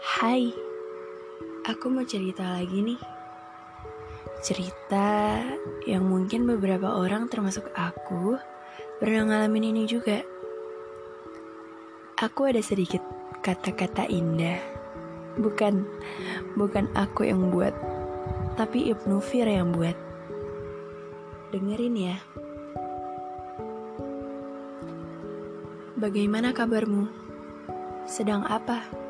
Hai, aku mau cerita lagi nih. Cerita yang mungkin beberapa orang termasuk aku pernah ngalamin ini juga. Aku ada sedikit kata-kata indah. Bukan, bukan aku yang buat, tapi Ibnu Fir yang buat. Dengerin ya. Bagaimana kabarmu? Sedang apa?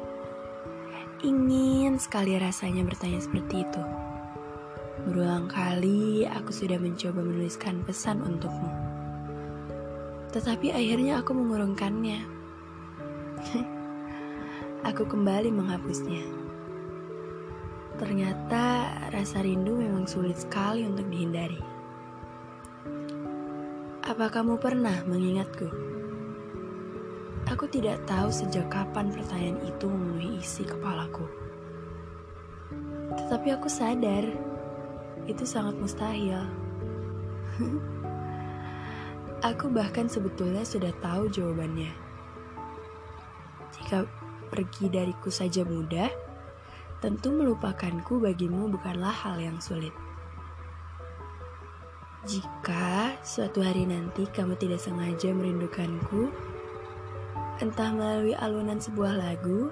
Ingin sekali rasanya bertanya seperti itu. Berulang kali aku sudah mencoba menuliskan pesan untukmu. Tetapi akhirnya aku mengurungkannya. aku kembali menghapusnya. Ternyata rasa rindu memang sulit sekali untuk dihindari. Apa kamu pernah mengingatku? Aku tidak tahu sejak kapan pertanyaan itu memenuhi isi kepalaku. Tetapi aku sadar, itu sangat mustahil. aku bahkan sebetulnya sudah tahu jawabannya. Jika pergi dariku saja mudah, tentu melupakanku bagimu bukanlah hal yang sulit. Jika suatu hari nanti kamu tidak sengaja merindukanku, Entah melalui alunan sebuah lagu,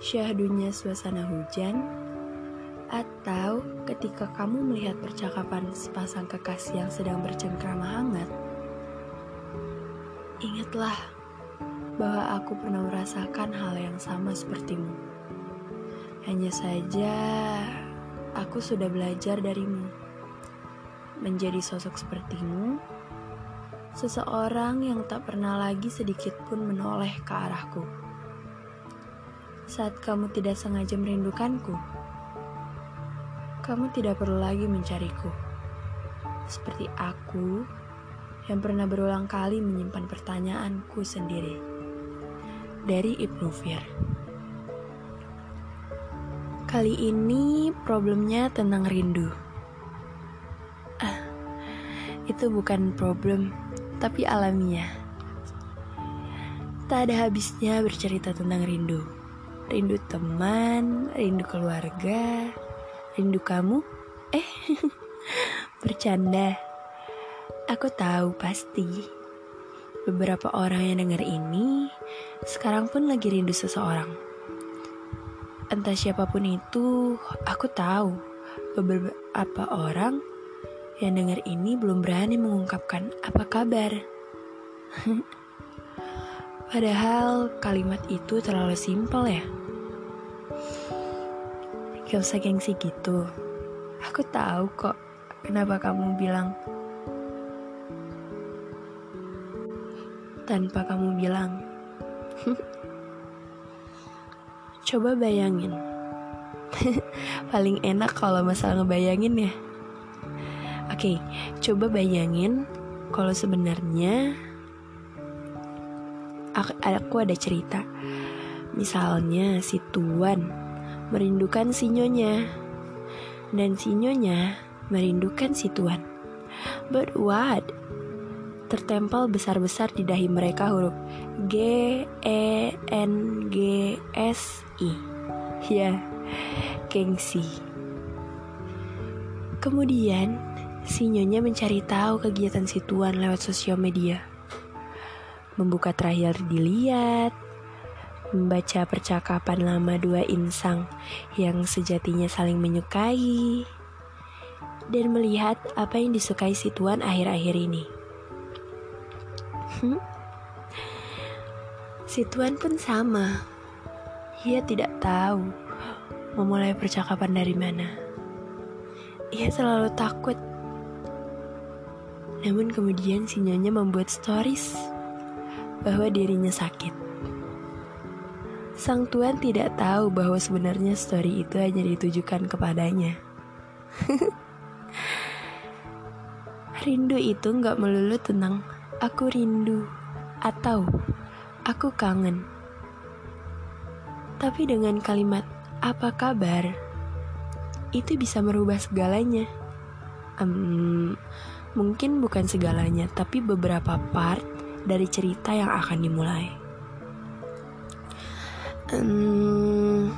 syahdunya suasana hujan, atau ketika kamu melihat percakapan sepasang kekasih yang sedang bercengkrama hangat, ingatlah bahwa aku pernah merasakan hal yang sama sepertimu. Hanya saja, aku sudah belajar darimu. Menjadi sosok sepertimu seseorang yang tak pernah lagi sedikit pun menoleh ke arahku. Saat kamu tidak sengaja merindukanku, kamu tidak perlu lagi mencariku. Seperti aku yang pernah berulang kali menyimpan pertanyaanku sendiri. Dari Ibnu Fir. Kali ini problemnya tentang rindu. Ah, itu bukan problem tapi alamiah. Tak ada habisnya bercerita tentang rindu. Rindu teman, rindu keluarga, rindu kamu. Eh, bercanda. Aku tahu pasti. Beberapa orang yang dengar ini sekarang pun lagi rindu seseorang. Entah siapa pun itu, aku tahu beberapa orang yang dengar ini belum berani mengungkapkan apa kabar. Padahal kalimat itu terlalu simpel ya. Gak usah gengsi gitu. Aku tahu kok kenapa kamu bilang tanpa kamu bilang. Coba bayangin. Paling enak kalau masalah ngebayangin ya. Oke, coba bayangin kalau sebenarnya aku, ada cerita. Misalnya si Tuan merindukan si Nyonya dan si Nyonya merindukan si Tuan. But what? Tertempel besar-besar di dahi mereka huruf G E N G S I. Ya, gengsi. Kemudian si Nyonya mencari tahu kegiatan si Tuan lewat sosial media. Membuka terakhir dilihat, membaca percakapan lama dua insang yang sejatinya saling menyukai, dan melihat apa yang disukai si Tuan akhir-akhir ini. Hmm? Si Tuan pun sama. Ia tidak tahu memulai percakapan dari mana. Ia selalu takut namun kemudian si Nyonya membuat stories bahwa dirinya sakit. Sang tuan tidak tahu bahwa sebenarnya story itu hanya ditujukan kepadanya. rindu itu nggak melulu tentang aku rindu atau aku kangen. Tapi dengan kalimat apa kabar, itu bisa merubah segalanya. Um, Mungkin bukan segalanya, tapi beberapa part dari cerita yang akan dimulai. Hmm,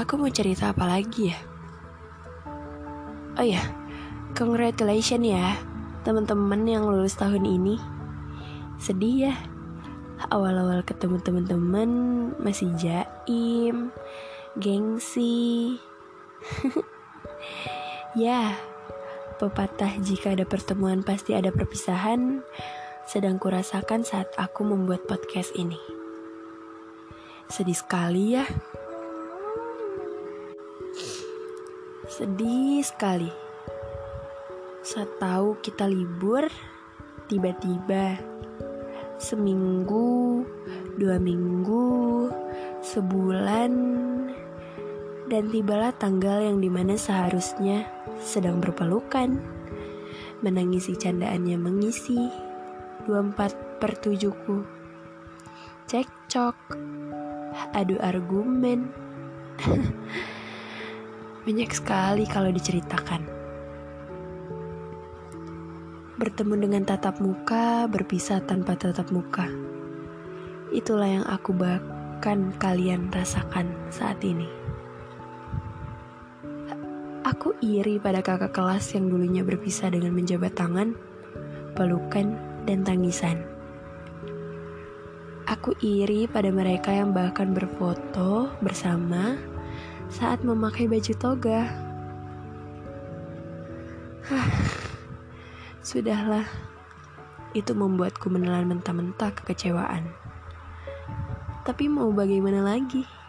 Aku mau cerita apa lagi ya? Oh ya, congratulations ya teman-teman yang lulus tahun ini. Sedih ya, awal-awal ketemu teman-teman masih jaim, gengsi. ya, pepatah jika ada pertemuan pasti ada perpisahan sedang kurasakan saat aku membuat podcast ini. Sedih sekali ya. Sedih sekali. Saat tahu kita libur, tiba-tiba seminggu, dua minggu, sebulan, dan tibalah tanggal yang di mana seharusnya sedang berpelukan, menangisi candaannya mengisi 24 per 7ku. Cekcok, adu argumen, Banyak sekali kalau diceritakan. Bertemu dengan tatap muka, berpisah tanpa tatap muka. Itulah yang aku bahkan kalian rasakan saat ini. Aku iri pada kakak kelas yang dulunya berpisah dengan menjabat tangan, pelukan, dan tangisan. Aku iri pada mereka yang bahkan berfoto bersama saat memakai baju toga. Sudahlah, itu membuatku menelan mentah-mentah kekecewaan. Tapi mau bagaimana lagi?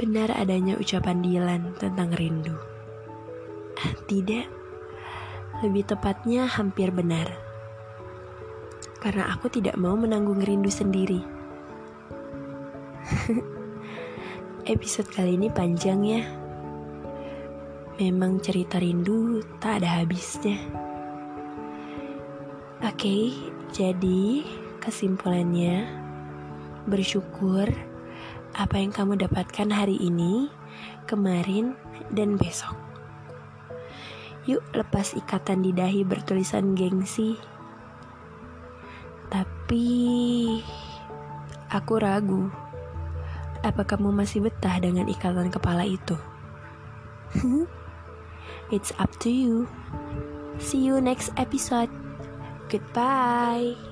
Benar adanya ucapan Dilan tentang rindu. Ah, tidak, lebih tepatnya hampir benar. Karena aku tidak mau menanggung rindu sendiri. Episode kali ini panjang ya. Memang cerita rindu tak ada habisnya. Oke, jadi kesimpulannya bersyukur apa yang kamu dapatkan hari ini, kemarin, dan besok. Yuk lepas ikatan di dahi bertulisan gengsi. Tapi aku ragu apa kamu masih betah dengan ikatan kepala itu? It's up to you. See you next episode. Goodbye.